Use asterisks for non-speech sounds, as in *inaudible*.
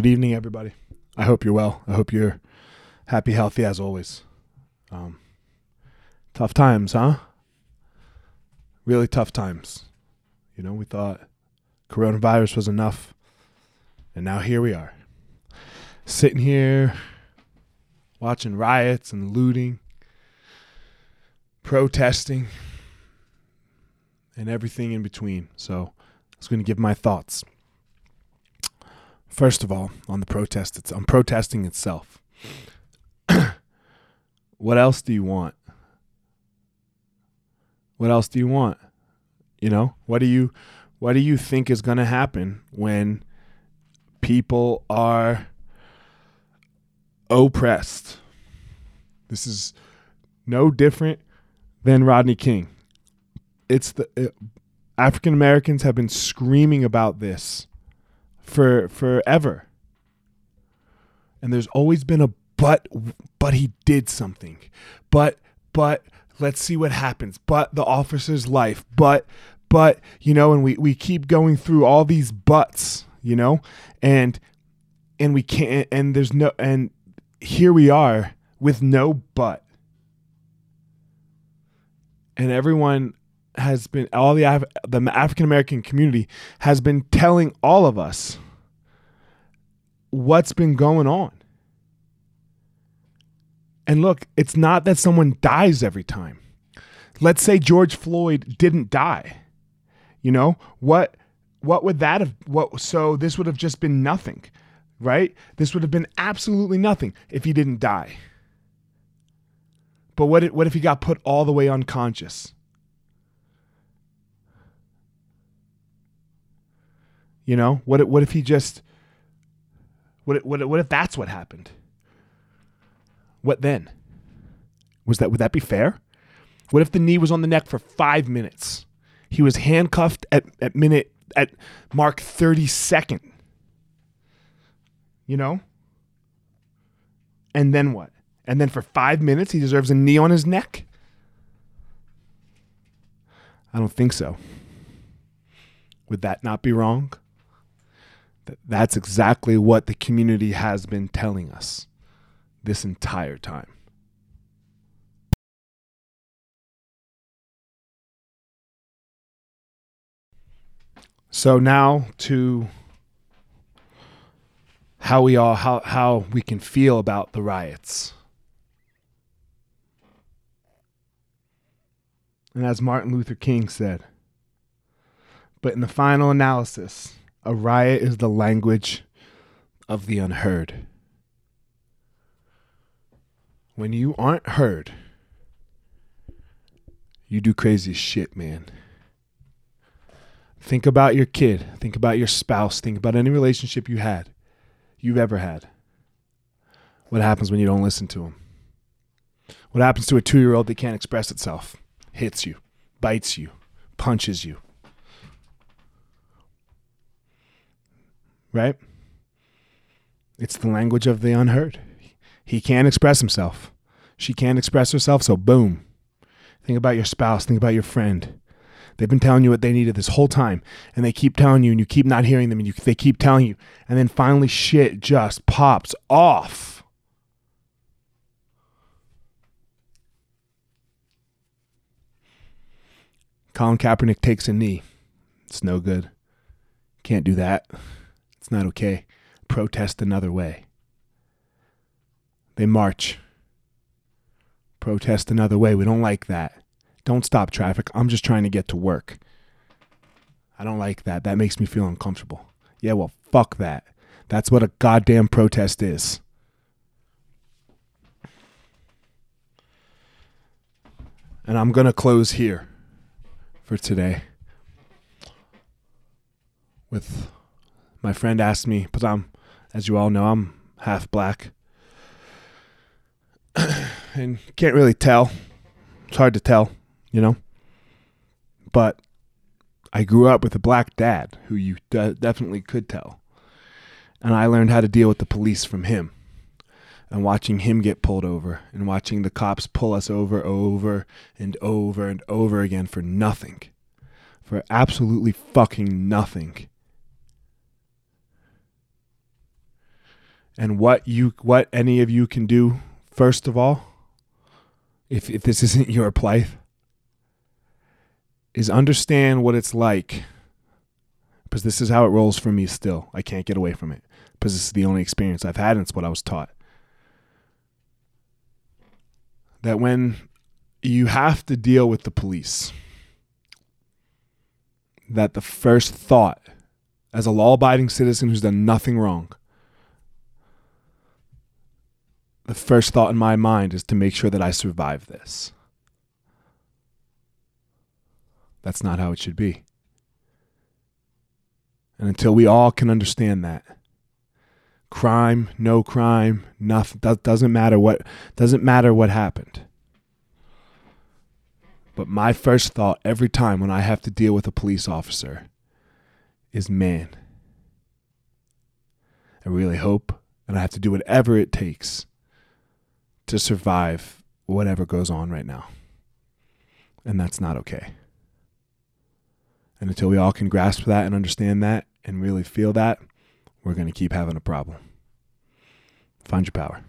Good evening, everybody. I hope you're well. I hope you're happy, healthy as always. Um, tough times, huh? Really tough times. You know, we thought coronavirus was enough, and now here we are, sitting here watching riots and looting, protesting, and everything in between. So, I was going to give my thoughts. First of all, on the protest, it's on protesting itself. *coughs* what else do you want? What else do you want? You know, what do you what do you think is going to happen when people are oppressed? This is no different than Rodney King. It's the it, African Americans have been screaming about this for forever. And there's always been a but but he did something. But but let's see what happens. But the officer's life. But but you know and we we keep going through all these buts, you know? And and we can't and there's no and here we are with no but. And everyone has been all the Af- the African American community has been telling all of us what's been going on. And look, it's not that someone dies every time. Let's say George Floyd didn't die. You know, what what would that have what so this would have just been nothing, right? This would have been absolutely nothing if he didn't die. But what if, what if he got put all the way unconscious? You know, what if, what if he just what what what if that's what happened? What then? Was that would that be fair? What if the knee was on the neck for 5 minutes? He was handcuffed at at minute at mark 32nd. You know? And then what? And then for 5 minutes he deserves a knee on his neck? I don't think so. Would that not be wrong? That's exactly what the community has been telling us this entire time. So now to how we all how how we can feel about the riots. And as Martin Luther King said, but in the final analysis, a riot is the language of the unheard. When you aren't heard, you do crazy shit, man. Think about your kid. Think about your spouse. Think about any relationship you had, you've ever had. What happens when you don't listen to them? What happens to a two year old that can't express itself? Hits you, bites you, punches you. Right? It's the language of the unheard. He can't express himself. She can't express herself, so boom. Think about your spouse, think about your friend. They've been telling you what they needed this whole time, and they keep telling you, and you keep not hearing them, and you, they keep telling you, and then finally shit just pops off. Colin Kaepernick takes a knee. It's no good. Can't do that. It's not okay. Protest another way. They march. Protest another way. We don't like that. Don't stop traffic. I'm just trying to get to work. I don't like that. That makes me feel uncomfortable. Yeah, well, fuck that. That's what a goddamn protest is. And I'm going to close here for today with my friend asked me, because I'm, as you all know, I'm half black. *clears throat* and can't really tell. It's hard to tell, you know? But I grew up with a black dad who you de- definitely could tell. And I learned how to deal with the police from him. And watching him get pulled over and watching the cops pull us over over and over and over again for nothing. For absolutely fucking nothing And what you what any of you can do first of all, if if this *laughs* isn't your plight, is understand what it's like because this is how it rolls for me still. I can't get away from it because this is the only experience I've had and it's what I was taught. That when you have to deal with the police, that the first thought, as a law abiding citizen who's done nothing wrong, the first thought in my mind is to make sure that I survive this. That's not how it should be. And until we all can understand that, crime, no crime, nothing doesn't matter what doesn't matter what happened. But my first thought every time when I have to deal with a police officer is man. I really hope and I have to do whatever it takes to survive whatever goes on right now. And that's not okay. And until we all can grasp that and understand that and really feel that, we're going to keep having a problem. Find your power.